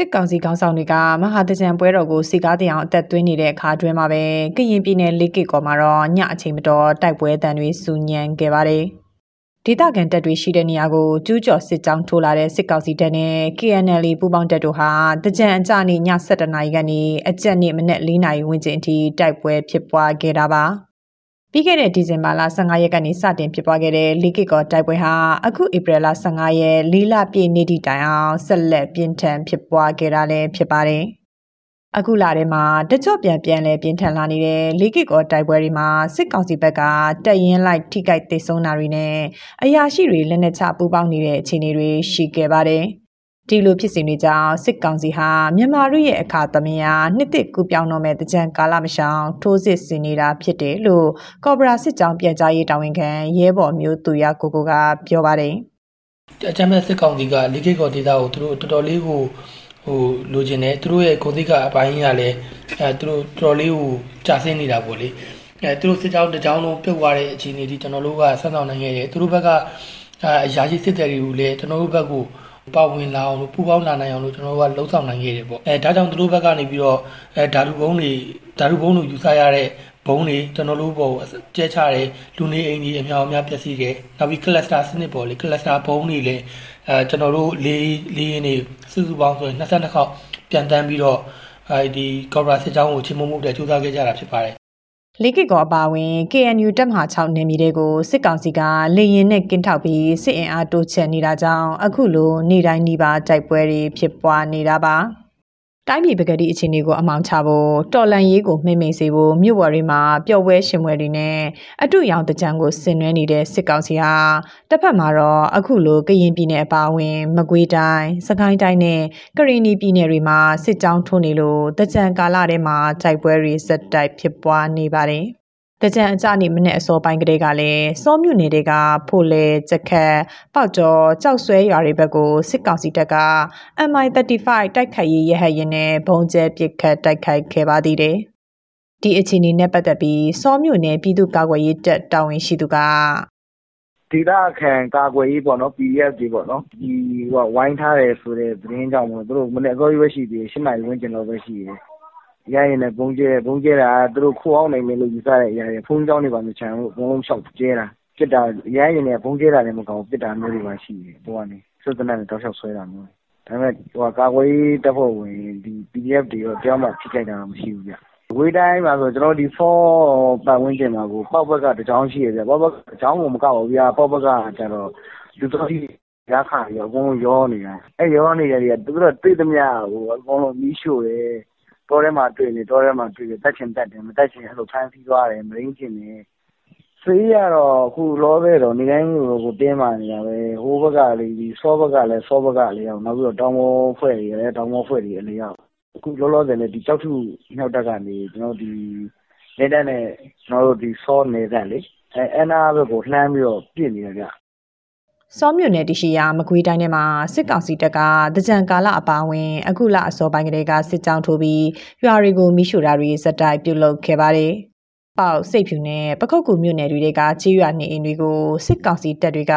စစ်ကောင်စီခေါင်းဆောင်တွေကမဟာတကြံပွဲတော်ကိုစီကားတင်အောင်အသက်သွင်းနေတဲ့အခါတွင်မှာပဲကရင်ပြည်နယ်လေးကစ်ကော်မှာတော့ညအချိန်မတော်တိုက်ပွဲတန်တွေစူညံခဲ့ပါတယ်။ဒေသခံတပ်တွေရှိတဲ့နေရာကိုကျူးကျော်စစ်ကြောင်းထိုးလာတဲ့စစ်ကောင်စီတပ်နဲ့ KNL ပူးပေါင်းတပ်တို့ဟာတကြံအကြနေ့ည7:00နာရီကနေအကြက်နေ့မနက်4:00နာရီဝန်းကျင်အထိတိုက်ပွဲဖြစ်ပွားခဲ့တာပါ။ ပြီးခဲ့တဲ့ဒီဇင်ဘာလ15ရက်ကနေစတင်ဖြစ်ပွားခဲ့တဲ့လီကစ်ကောတိုက်ပွဲဟာအခုဧပြီလ15ရက်လေးလပြည့်နေ့ထိတိုင်အောင်ဆက်လက်ပြင်းထန်ဖြစ်ပွားခဲ့တာလည်းဖြစ်ပါတယ်။အခုလာထဲမှာတကြော့ပြန်ပြန်လဲပြင်းထန်လာနေတဲ့လီကစ်ကောတိုက်ပွဲတွေမှာစစ်ကောင်စီဘက်ကတက်ရင်လိုက်ထိကြိုက်သိဆုံးတာတွေနဲ့အရာရှိတွေလက်နက်ချပူးပေါင်းနေတဲ့အခြေအနေတွေရှိခဲ့ပါတယ်။ ဒီလိုဖြစ်စဉ်တွေကြောင့်စစ်ကောင်စီဟာမြန်မာတို့ရဲ့အခါသမယနှစ်တစ်ကူပြောင်းတော့မဲ့တကြံကာလမရှောင်ထိုးစစ်ဆင်နေတာဖြစ်တယ်လို့ကော်ပိုရာစစ်ကြောင်းပြန်ကြားရေးတာဝန်ခံရဲဘော်မျိုးသူရကိုကိုကပြောပါတယ်အကြမ်းဖက်စစ်ကောင်စီကလီကိကောဒေတာကိုသူတို့တော်တော်လေးကိုဟိုလိုချင်တယ်သူတို့ရဲ့ကိုသိကအပိုင်းကြီးကလည်းအဲသူတို့တော်တော်လေးကိုကြာဆင်းနေတာပေါ့လေအဲသူတို့စစ်ကြောင်းတစ်ကြောင်းလုံးပြုတ်သွားတဲ့အခြေအနေဒီကျွန်တော်တို့ကဆက်ဆောင်နိုင်ခဲ့တယ်သူတို့ဘက်ကအရာရှိစစ်တယ်တွေကိုလည်းကျွန်တော်တို့ဘက်ကို ပါဝင်လာအောင်လို့ပူပေါင်းလာနိုင်အောင်လို့ကျွန်တော်တို့ကလှုံ့ဆော်နိုင်ခဲ့တယ်ပေါ့အဲဒါကြောင့်သူတို့ဘက်ကနေပြီးတော့အဲဓာတုဘုံတွေဓာတုဘုံတို့ယူဆရတဲ့ဘုံတွေကျွန်တော်တို့ပေါ်ကျဲချတယ်လူနေအိမ်ကြီးအများအများပျက်စီးတယ်နောက်ပြီး cluster စနစ်ပေါ်လေ cluster ဘုံတွေလည်းအဲကျွန်တော်တို့လေးလေးရင်းနေစုစုပေါင်းဆိုရင်22ခေါက်ပြန်တန်းပြီးတော့အဲဒီ Cobra စစ်ကြောင်းကိုချင်းမမှုတဲ့စူးစမ်းခဲ့ကြတာဖြစ်ပါတယ် လေးကစ်ကောအပါဝင် KNU တပ်မဟာ6နယ်မြေတွေကိုစစ်ကောင်စီကလေရင်နဲ့ကင်းထောက်ပြီးစစ်အင်အားတိုးချဲ့နေတာကြောင့်အခုလိုနေ့တိုင်းနှီးပါတိုက်ပွဲတွေဖြစ်ပွားနေတာပါ တိုင်းပြည်ပကတိအခြေအနေကိုအမောင်ချဖို့တော်လန်ရေးကိုမှိမ့်မိန်စေဖို့မြို့ပေါ်တွေမှာပျော်ပွဲရှင်ပွဲတွေနဲ့အတူရောင်တကြံကိုဆင်နွှဲနေတဲ့စစ်ကောင်စီဟာတစ်ဖက်မှာတော့အခုလိုကရင်ပြည်နယ်အပါအဝင်မကွေးတိုင်းစကိုင်းတိုင်းနဲ့ကရင်ပြည်နယ်တွေမှာစစ်ကြောင်းထိုးနေလို့တကြံကာလထဲမှာတိုက်ပွဲတွေဆက်တိုက်ဖြစ်ပွားနေပါတယ် တကြံအကြနေမနေ့အစောပိုင်းကလေးကလည်းစောမြုနယ်တွေကဖိုလေကြက်ခတ်ပေါက်ကျော်ကြောက်ဆွဲရွာတွေဘက်ကိုစစ်ကောင်စီတပ်က MI35 တိုက်ခိုက်ရေးရဟတ်ရင်နဲ့ဘုံကျဲပစ်ခတ်တိုက်ခိုက်ခဲ့ပါသေးတယ်။ဒီအခြေအနေနဲ့ပတ်သက်ပြီးစောမြုနယ်ပြည်သူ့ကာကွယ်ရေးတပ်တာဝန်ရှိသူကဒေသခံကာကွယ်ရေးပေါ့နော် PDF တွေပေါ့နော်ဒီဟိုဝိုင်းထားတယ်ဆိုတဲ့သတင်းကြောင့်မို့သူတို့မနေ့အစောကြီးပဲရှိသေးတယ်၈နာရီဝန်းကျင်လောက်ပဲရှိတယ် ရရင်လည်းဘုံကျဲဘုံကျဲတာသူတို့ခိုးအောင်နိုင်မယ်လို့ ယူဆတဲ့အရာတွေဖုန်းကြောင်းတွေပါမချန်ဘူး အကုန်လုံးလျှောက်ကျဲတာပြစ်တာရရင်လည်းဘုံကျဲတာလည်းမကောင်းပြစ်တာမျိုးတွေပါရှိတယ်ဟိုကနေစွတ်တနက်တောက်လျှောက်ဆွဲတာမျိုးဒါပေမဲ့ဟိုကာကွယ်ရေးတပ်ဖွဲ့ဝင်ဒီ PDF တွေတော့ကြောင်းမှဖြစ်ကြတာမရှိဘူးဗျဝေးတိုင်းမှာဆို ကျွန်တော်ဒီဖောပတ်ဝန်းကျင်မှာကိုပေါက်ဘက်က တကြောင်းရှိရပြပေါက်ဘက်အကြောင်းကို မကောက်ဘူးဗျာပေါက်ဘက်ကကျတော့ လူတော်ကြီးရခါရော အကုန်လုံးရောနေတာ အဲရောနေတယ်သူတို့တွေ့သမျှဟို အကုန်လုံး မီးရှို့တယ် တောထဲမှာတွေ့နေတောထဲမှာတွေ့တယ်တက်ချင်တက်တယ်မတက်ချင်အဲ့လိုဖမ်းဆီးသွားတယ်မရင်းချင်တယ်ဆေးရတော့အခုလောပဲတော့နေတိုင်းကိုတင်းမာနေတာပဲဟိုဘက်ကလေးဒီစောဘက်ကလည်းစောဘက်ကလေးအောင်နောက်ပြီးတော့တောင်ပေါ်ဖွဲ့တွေလည်းတောင်ပေါ်ဖွဲ့တွေအလေးအောင်အခုလောလောဆယ်လည်းဒီကြောက်ထုမြောက်တက်ကနေကျွန်တော်ဒီလက်တက်နဲ့ကျွန်တော်တို့ဒီစောနေတဲ့လေအဲအနာဘက်ကိုလှမ်းပြီးတော့ပြစ်နေတယ်ဗျ စောမြို့နယ်တရှိရာမကွေးတိုင်းထဲမှာစစ်ကောင်စီတပ်ကတကြံကာလအပါဝင် အခုလအစောပိုင်းကလေးကစစ်ကြောင်းထိုးပြီးရွာတွေကိုမိရှို့တာတွေစက်တိုက်ပြုလုပ်ခဲ့ပါတယ်။ပေါက်စိတ်ဖြူနဲ့ပခုတ်ကူမြို့နယ်တွေကကြေးရွာနေအိမ်တွေကိုစစ်ကောင်စီတပ်တွေက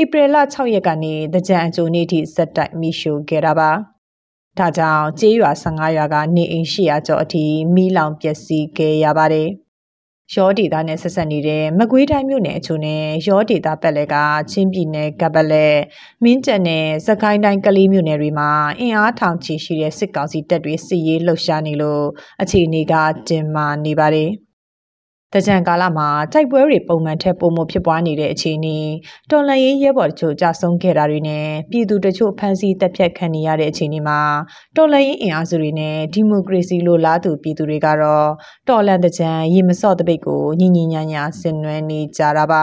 ဧပြီလ6ရက်ကနေတကြံအကြိုနေ့ထိစက်တိုက်မိရှို့ခဲ့တာပါ။ဒါကြောင့်ကြေးရွာ15ရွာကနေအိမ်800ကျော်အထိမိလောင်ပျက်စီးခဲ့ရပါတယ်။ ရောဒေတာနဲ့ဆက်ဆက်နေတဲ့မကွေးတိုင်းမြို့နယ်အချို့နဲ့ရောဒေတာပတ်လက်ကချင်းပြည်နယ်ကပလက်မင်းကျက်နဲ့စကိုင်းတိုင်းကလေးမြို့နယ်တွေမှာအင်အားထောင်ချီရှိတဲ့စစ်ကောင်စီတပ်တွေစစ်ရေးလှုပ်ရှားနေလို့အခြေအနေကတင်မာနေပါတယ်။ တကြံကာလမှာတိုက်ပွဲတွေပုံမှန်ထက်ပိုမိုဖြစ်ပွားနေတဲ့အခြေအနေတော်လန်ရေးရဲဘော်တချို့ကြာဆုံးခဲ့တာတွေနဲ့ပြည်သူတချို့ဖမ်းဆီးတပ်ဖြတ်ခံနေရတဲ့အခြေအနေမှာတော်လန်ရေးအင်အားစုတွေနဲ့ဒီမိုကရေစီလိုလားသူပြည်သူတွေကတော့တော်လန်တကြံရေမစော့တပိတ်ကိုညင်ညင်ညာညာဆင်နွှဲနေကြတာပါ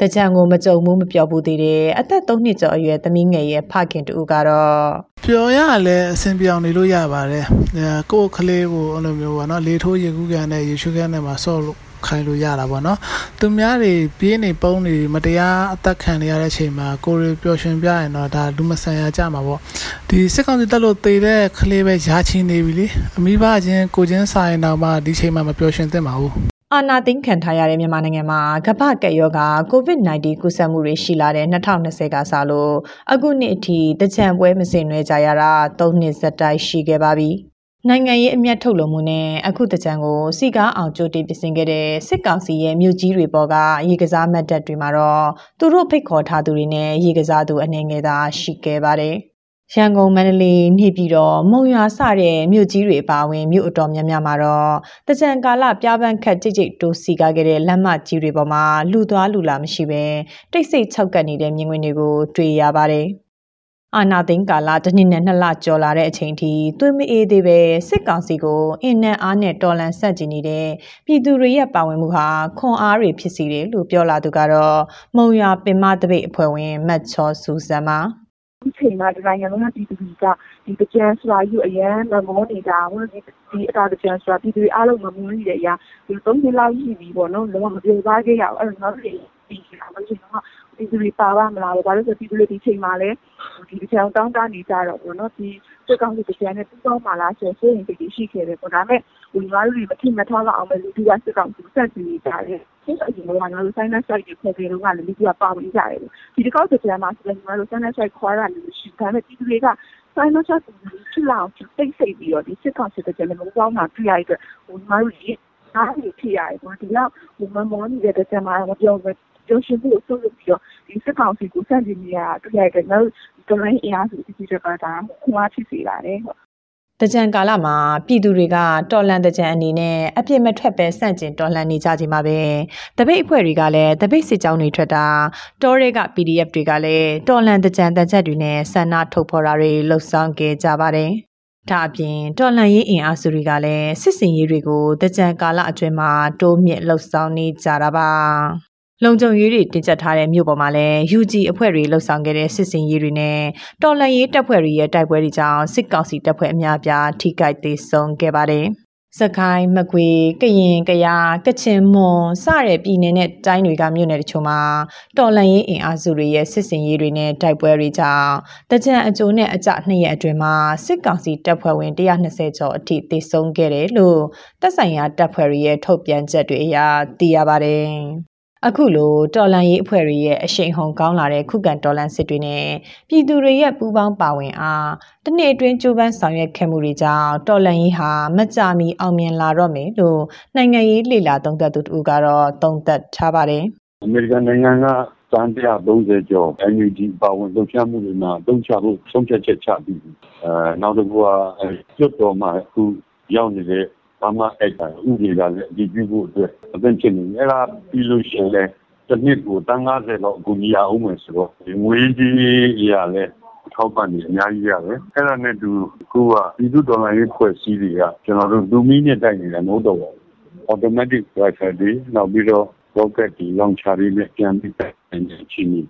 တကြံကိုမကြုံမှုမပြောဘူးသေးတယ်အသက်3နှစ်ကျော်အရွယ်သမီးငယ်ရဲ့ဖခင်တူကတော့ပျော်ရလည်းအဆင်ပြေအောင်နေလို့ရပါတယ်အဲကိုယ့်ကလေးကိုအဲ့လိုမျိုးပေါ့နော်လေထိုးရေကူးကန်နဲ့ရေရှုကန်နဲ့မှာဆော့လို့ ခိုင်းလို့ရတာပေါ့နော်သူများတွေပြေးနေပုံးနေမတရားအသက်ခံနေရတဲ့အချိန်မှာကိုရီပျော်ရွှင်ပြရင်တော့ဒါလူမဆန်ရကြမှာပေါ့ဒီစစ်ကောင်စီတက်လို့တေတဲ့ကလေးပဲရာချီနေပြီလေအမိဘချင်းကိုချင်းဆိုင်တော့မှဒီချိန်မှာမပျော်ရွှင်သင့်ပါဘူးအာနာသိန်းခံထားရတဲ့မြန်မာနိုင်ငံမှာကမ္ဘာကပ်ရောဂါ COVID-19 ကူးစက်မှုတွေရှိလာတဲ့2020ကစလို့အခုနှစ်အထိတကြံပွဲမစင်နွဲကြရတာ3နှစ်ဆက်တိုက်ရှိခဲ့ပါပြီ။ နိုင်ငံရေးအမျက်ထုတ်လို့မှုနဲ့အခုတကြံကိုစီကားအောင်ကြိုတင်ပြင်ဆင်ခဲ့တဲ့စစ်ကောင်စီရဲ့မြို့ကြီးတွေပေါ်ကရေကစားမတ်တပ်တွေမှာတော့သူတို့ဖိတ်ခေါ်ထားသူတွေနဲ့ရေကစားသူအနေငယ်သာရှိခဲ့ပါတယ်။ရန်ကုန်မန္တလေးနေပြည်တော်မုံရွာစတဲ့မြို့ကြီးတွေပါဝင်မြို့အတော်များများမှာတော့တကြံကာလပြပန်းခတ်ကြိတ်ကြိတ်တိုးစီကားခဲ့တဲ့လမ်းမကြီးတွေပေါ်မှာလူသွားလူလာမရှိဘဲတိတ်ဆိတ်ခြောက်ကပ်နေတဲ့မြင်ကွင်းတွေကိုတွေ့ရပါတယ်။ အာနာသိန်းကာလတစ်နှစ်နဲ့နှစ်လကျော်လာတဲ့အချိန်ထိသွေးမအေးသေးပဲစစ်ကောင်စီကိုအင်နဲ့အားနဲ့တော်လန်ဆက်ကြည့်နေတဲ့ပြည်သူတွေရဲ့ပါဝင်မှုဟာခွန်အားတွေဖြစ်စီတယ်လို့ပြောလာသူကတော့မုံရွာပင်မတပိတ်အဖွဲ့ဝင်မတ်ချောစူဇန်ပါ။ဒီချိန်မှာဒီနိုင်ငံလုံးကပြည်သူတွေကဒီပကြံစွာယူအရန်မမောနေတာဝင်ဒီဒီအတာပကြံစွာပြည်သူတွေအားလုံးမမွန်းနေတဲ့အရာဒီသုံးနှစ်လောက်ရှိပြီပေါ့နော်လုံးဝမပြေပါခဲ့ရအောင်အဲ့တော့နောက်တွေပြီးတာမလို့တော့ပြည်သူတွေပါပါမလားဘာလို့ဆိုပြည်သူတွေဒီချိန်မှာလဲ ဒီပကြံတောင်းတနေကြတော့ပေါ့နော်ဒီစစ်ကောင်စီပကြံနဲ့ပြီးတော့မှလားဆိုရင်စိတ်ရင်ရှိခဲ့တယ်ပေါ့ဒါပေမဲ့ဒီငါတို့တွေမထိမထားတော့အောင်ပဲလူတွေကစစ်ကောင်စီဆက်စီနေကြတယ်ဒီအရင်ကငါတို့ sign up site တွေဖွဲ့ပြီးတော့ကလည်းလူတွေကပါဝင်ကြတယ်ဒီတစ်ခေါက်ပကြံမှာဆိုရင်ငါတို့ sign up site ခေါ်ရတယ်ရှိဒါပေမဲ့ပြည်သူတွေက sign up site ကိုချလာအောင်တိတ်ဆိတ်ပြီးတော့ဒီစစ်ကောင်စီပကြံနဲ့မကောင်းတာတွေ့ရတဲ့ဟိုငါတို့ဒီအားတွေဖြစ်ရတယ်ပေါ့ဒီလောက်ဟိုမမောနေတဲ့ပကြံမှာမပြောဘူး ကျိုးရှင်ဖို့ဆိုလို့ပြီးတော့ဒီစစ်ကောင်စီကိုစန့်ကျင်နေရတာတွေ့ရတဲ့နောက်ဒလိုင်းအင်အားစုဒီဒီကတာခွန်အားဖြစ်စေတာလေဟုတ်တကြံကာလမှာပြည်သူတွေကတော်လန်တကြံအနေနဲ့အပြစ်မထွက်ပဲစန့်ကျင်တော်လှန်နေကြချိန်မှာပဲတပိတ်အဖွဲ့တွေကလည်းတပိတ်စစ်ကြောင်းတွေထွက်တာတောရဲက PDF တွေကလည်းတော်လန်တကြံတကြက်တွေနဲ့ဆန္ဒထုတ်ဖော်တာတွေလှုပ်ဆောင်ခဲ့ကြပါတယ်။ဒါအပြင်တော်လန်ရေးအင်အားစုတွေကလည်းစစ်စင်ရေးတွေကိုတကြံကာလအတွင်းမှာတိုးမြင့်လှုပ်ဆောင်နေကြတာပါ။ လုံခြုံရေးတွေတင်ကျက်ထားတဲ့မြို့ပေါ်မှာလည်း UG အဖွဲ့တွေလှုပ်ဆောင်ခဲ့တဲ့စစ်စင်ရေးတွေနဲ့တော်လှန်ရေးတပ်ဖွဲ့တွေရဲ့တိုက်ပွဲတွေကြောင့်စစ်ကောင်စီတပ်ဖွဲ့အများအပြားထိခိုက်သေးဆုံးခဲ့ပါတယ်။စကိုင်းမကွေကရင်ကယားကချင်မွန်စတဲ့ပြည်နယ်နဲ့တိုင်းတွေကမြို့နယ်တချို့မှာတော်လှန်ရေးအင်အားစုတွေရဲ့စစ်စင်ရေးတွေနဲ့တိုက်ပွဲတွေကြောင့်တကြံအကျိုးနဲ့အကြနှစ်ရက်အတွင်းမှာစစ်ကောင်စီတပ်ဖွဲ့ဝင်120ကျော်အထိသေဆုံးခဲ့တယ်လို့တပ်ဆိုင်ရာတပ်ဖွဲ့တွေရဲ့ထုတ်ပြန်ချက်တွေအရသိရပါတယ်။ အခုလိုတော်လန်ရေးအဖွဲ့တွေရဲ့အရှိန်ဟုန်ကောင်းလာတဲ့ခုခံတော်လန်စစ်တွေနဲ့ပြည်သူတွေရဲ့ပူးပေါင်းပါဝင်အားတနေ့အတွင်းကြိုးပမ်းဆောင်ရွက်ခဲ့မှုတွေကြောင့်တော်လန်ရေးဟာမကြမီအောင်မြင်လာတော့မယ်လို့နိုင်ငံရေးလှိလာသုံးသပ်သူတူကတော့သုံးသပ်ထားပါတယ်။အမေရိကန်နိုင်ငံကစံပြ30ကျော် NUG ပါဝင်လှုပ်ရှားမှုတွေမှာတုံ့ချဖို့ဆုံးဖြတ်ချက်ချပြီးပြီအဲနောက်တစ်ခုကကျွတ်တော်မှာအခုရောက်နေတဲ့ ဘာမှအဲ့ဒါဥပဒေကလည်းအကြည့်ပြုဖို့အတွက်အသင့်ဖြစ်နေတယ်အဲ့ဒါပြီးလို့ရှိရင်လည်းတစ်နှစ်ကိုတန်း90လောက်အကူကြီးရအောင်မယ်ဆိုတော့ငွေကြီးရလည်းထောက်ပံ့နေအများကြီးရတယ်အဲ့ဒါနဲ့တူခုကပြည်သူတော်လှန်ရေးဖွဲ့စည်းတွေကကျွန်တော်တို့လူမီနဲ့တိုက်နေတာမဟုတ်တော့ဘူး automatic rifle တွေနောက်ပြီးတော့ rocket တွေ launcher တွေနဲ့ပြန်ပြီးတိုက်နေတဲ့အခြေအနေ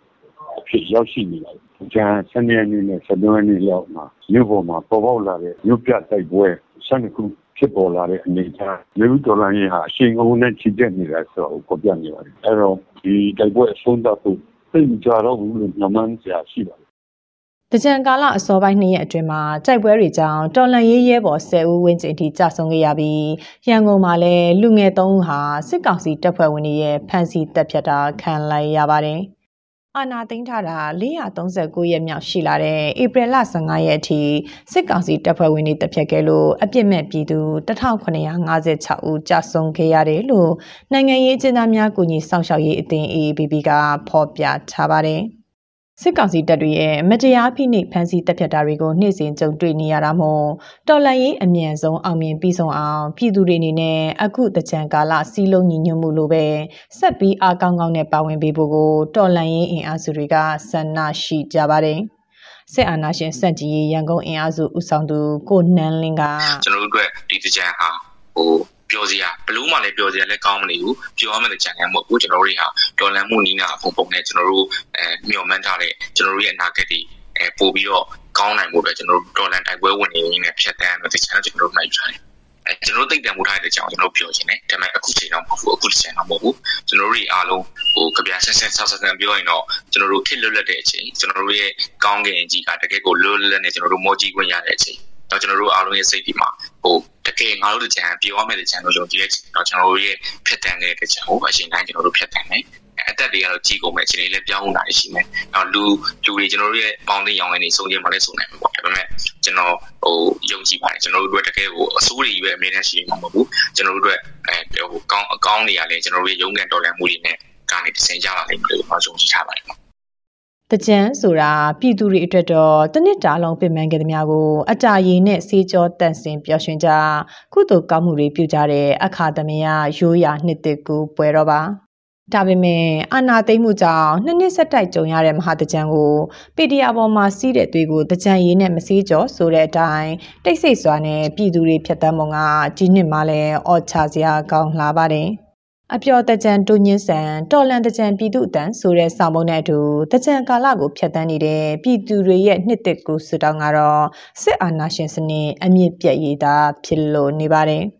ဖြစ်ရောက်ရှိနေတယ်။ဂျန်စနေနေ့နဲ့စနေနေ့လောက်မှာမြို့ပေါ်မှာပေါ်ပေါက်လာတဲ့မြို့ပြတိုက်ပွဲဆန်းခု ဖြစ်ပေါ်လာတဲ့အနေအထားမြို့တော်လိုင်းရေးဟာအရှိန်အဟုန်နဲ့ချီတက်နေတာဆိုတော့ပေါ်ပြနေပါတယ်။အဲတော့ဒီတိုက်ပွဲအဆုံးသတ်ဖို့သိကြတော့ဘူးလို့ညမှန်းစရာရှိပါတယ်တကြံကာလအစောပိုင်းနှစ်ရက်အတွင်းမှာတိုက်ပွဲတွေကြောင့်တော်လန်ရေးရဲဘော်10ဦးဝန်းကျင်ထိကြာဆုံးခဲ့ရပြီးရန်ကုန်မှာလည်းလူငယ်3ဦးဟာစစ်ကောင်စီတပ်ဖွဲ့ဝင်တွေရဲ့ဖမ်းဆီးတပ်ဖြတ်တာခံလိုက်ရပါတယ်။ အာနာသိန်းထားတာ439ရက်မြောက်ရှိလာတဲ့ဧပြီလ15ရက်အထိစစ်ကောင်စီတပ်ဖွဲ့ဝင်တွေတပ်ဖြတ်ခဲ့လို့အပြစ်မဲ့ပြည်သူ1956ဦးကြာဆုံးခဲ့ရတယ်လို့နိုင်ငံရေးအကျဉ်းသားများကူညီဆောင်ရှောက်ရေးအသင်း AABB ကဖော်ပြထားပါတယ်။ စစ်ကောင်စီတပ်တွေရဲ့မတရားဖိနှိပ်ဖမ်းဆီးတပ်ဖြတ်တာတွေကိုနှိမ့်စင်ကြုံတွေ့နေရတာမို့တော်လှန်ရေးအမြန်ဆုံးအောင်မြင်ပြီးဆုံးအောင်ပြည်သူတွေအနေနဲ့အခုတကြံကာလစီးလုံးညီညွတ်မှုလိုပဲဆက်ပြီးအားကောင်းကောင်းနဲ့ပါဝင်ပေးဖို့ကိုတော်လှန်ရေးအင်အားစုတွေကဆန္ဒရှိကြပါတယ်စစ်အာဏာရှင်စန့်ကျင်ရေးရန်ကုန်အင်အားစုဦးဆောင်သူကိုနန်းလင်းကကျွန်တော်တို့အတွက်ဒီတကြံဟာဟိုပျော်စစရာဘလို့မှလည်းပျော်စရာလည်းကောင်းမနေဘူးပျော်ရမယ့်ကြံရမဟုတ်ဘူးကျွန်တော်တို့တွေဟာ ဒေါ်လာမှုနီးနာပုံပုံနဲ့ကျွန်တော်တို့အဲမျှော်မှန်းထားတဲ့ကျွန်တော်တို့ရဲ့အနာဂတ်တွေအဲပို့ပြီးတော့ကောင်းနိုင်ဖို့အတွက်ကျွန်တော်တို့ဒေါ်လာတိုက်ပွဲဝင်နေရင်းနဲ့ဖြတ်တန်းမယ်တခြားကျွန်တော်တို့နိုင်ကြတယ်အဲကျွန်တော်တို့သိတဲ့မူထားတဲ့အကြောင်းကျွန်တော်ပြောချင်တယ်ဒါပေမဲ့အခုချိန်တော့မဟုတ်ဘူးအခုချိန်တော့မဟုတ်ဘူးကျွန်တော်တို့တွေအားလုံးဟိုကြပြဆက်ဆက်ဆောက်ဆက်ပြောရင်တော့ကျွန်တော်တို့ခစ်လွတ်လပ်တဲ့အချိန်ကျွန်တော်တို့ရဲ့ကောင်းကင်ကြီးကတကယ်ကိုလွတ်လပ်နေကျွန်တော်တို့မောကြီးခွင့်ရတဲ့အချိန်တော့ကျွန်တော်တို့အားလုံးရဲ့စိတ်ဒီမှာဟိုတကယ်ငါတို့တကြံပြောရမယ်တကြံလို့ယုံကြည်တဲ့တော့ကျွန်တော်တို့ရဲ့ဖြတ်တန်းတဲ့တကြံကိုအရှင်တိုင်းကျွန်တော်တို့ဖြတ်တန်းတယ် အသက်တွေကတော့ကြီးကုန်မဲ့အခြေအနေလည်းပြောင်းလာနေရှိမယ်။နောက်လူလူတွေကျွန်တော်တို့ရဲ့ပေါင်းသိရောင်းနေစုံချင်းမှလည်းစုံနိုင်မှာပေါ့။ဒါပေမဲ့ကျွန်တော်ဟိုယုံကြည်ပါတယ်ကျွန်တော်တို့အတွက်တကယ်ကိုအစိုးရကြီးပဲအမြဲတမ်းရှိမှာမဟုတ်ဘူး။ကျွန်တော်တို့အတွက်အဲဟိုကောင်းအကောင်းတွေကလည်းကျွန်တော်တို့ရဲ့ရုံးကန်တော်လှန်မှုတွေနဲ့ကနေတစ်ဆင့်ရလာနိုင်မယ်လို့ကျွန်တော်ယုံကြည်ထားပါတယ်။တကြံဆိုတာပြည်သူတွေအတွက်တော့တနစ်တာလုံးပြင်ပန်းခဲ့သမျှကိုအတာရည်နဲ့စေးကြောတန့်စင်ပျော်ရွှင်ကြကုသိုလ်ကောင်းမှုတွေပြုကြတဲ့အခါသမယရိုးရာနှစ်တကူပွဲတော်ပါ ဒါပေမဲ့အာနာသိမ့်မှုကြောင့်နှစ်နှစ်ဆက်တိုက်ကြုံရတဲ့မဟာတကြံကိုပေဒီယာပေါ်မှာစီးတဲ့သွေးကိုတကြံရည်နဲ့မစည်းကြောဆိုတဲ့အတိုင်းတိတ်ဆိတ်စွာနဲ့ပြည်သူတွေဖြတ်တန်းပုံကဒီနှစ်မှလည်းအော်ချစရာကောင်းလာပါတယ်အပျော်တကြံတူညင်းဆန်တော်လန်တကြံပြည်သူအတန်ဆိုတဲ့စာမုံနဲ့အတူတကြံကာလကိုဖျက်ဆီးနေတဲ့ပြည်သူတွေရဲ့နှစ်သက်ကိုဆူတောင်းကတော့စစ်အာဏာရှင်စနစ်အမြင့်ပြတ်ရေးတာဖြစ်လို့နေပါတယ်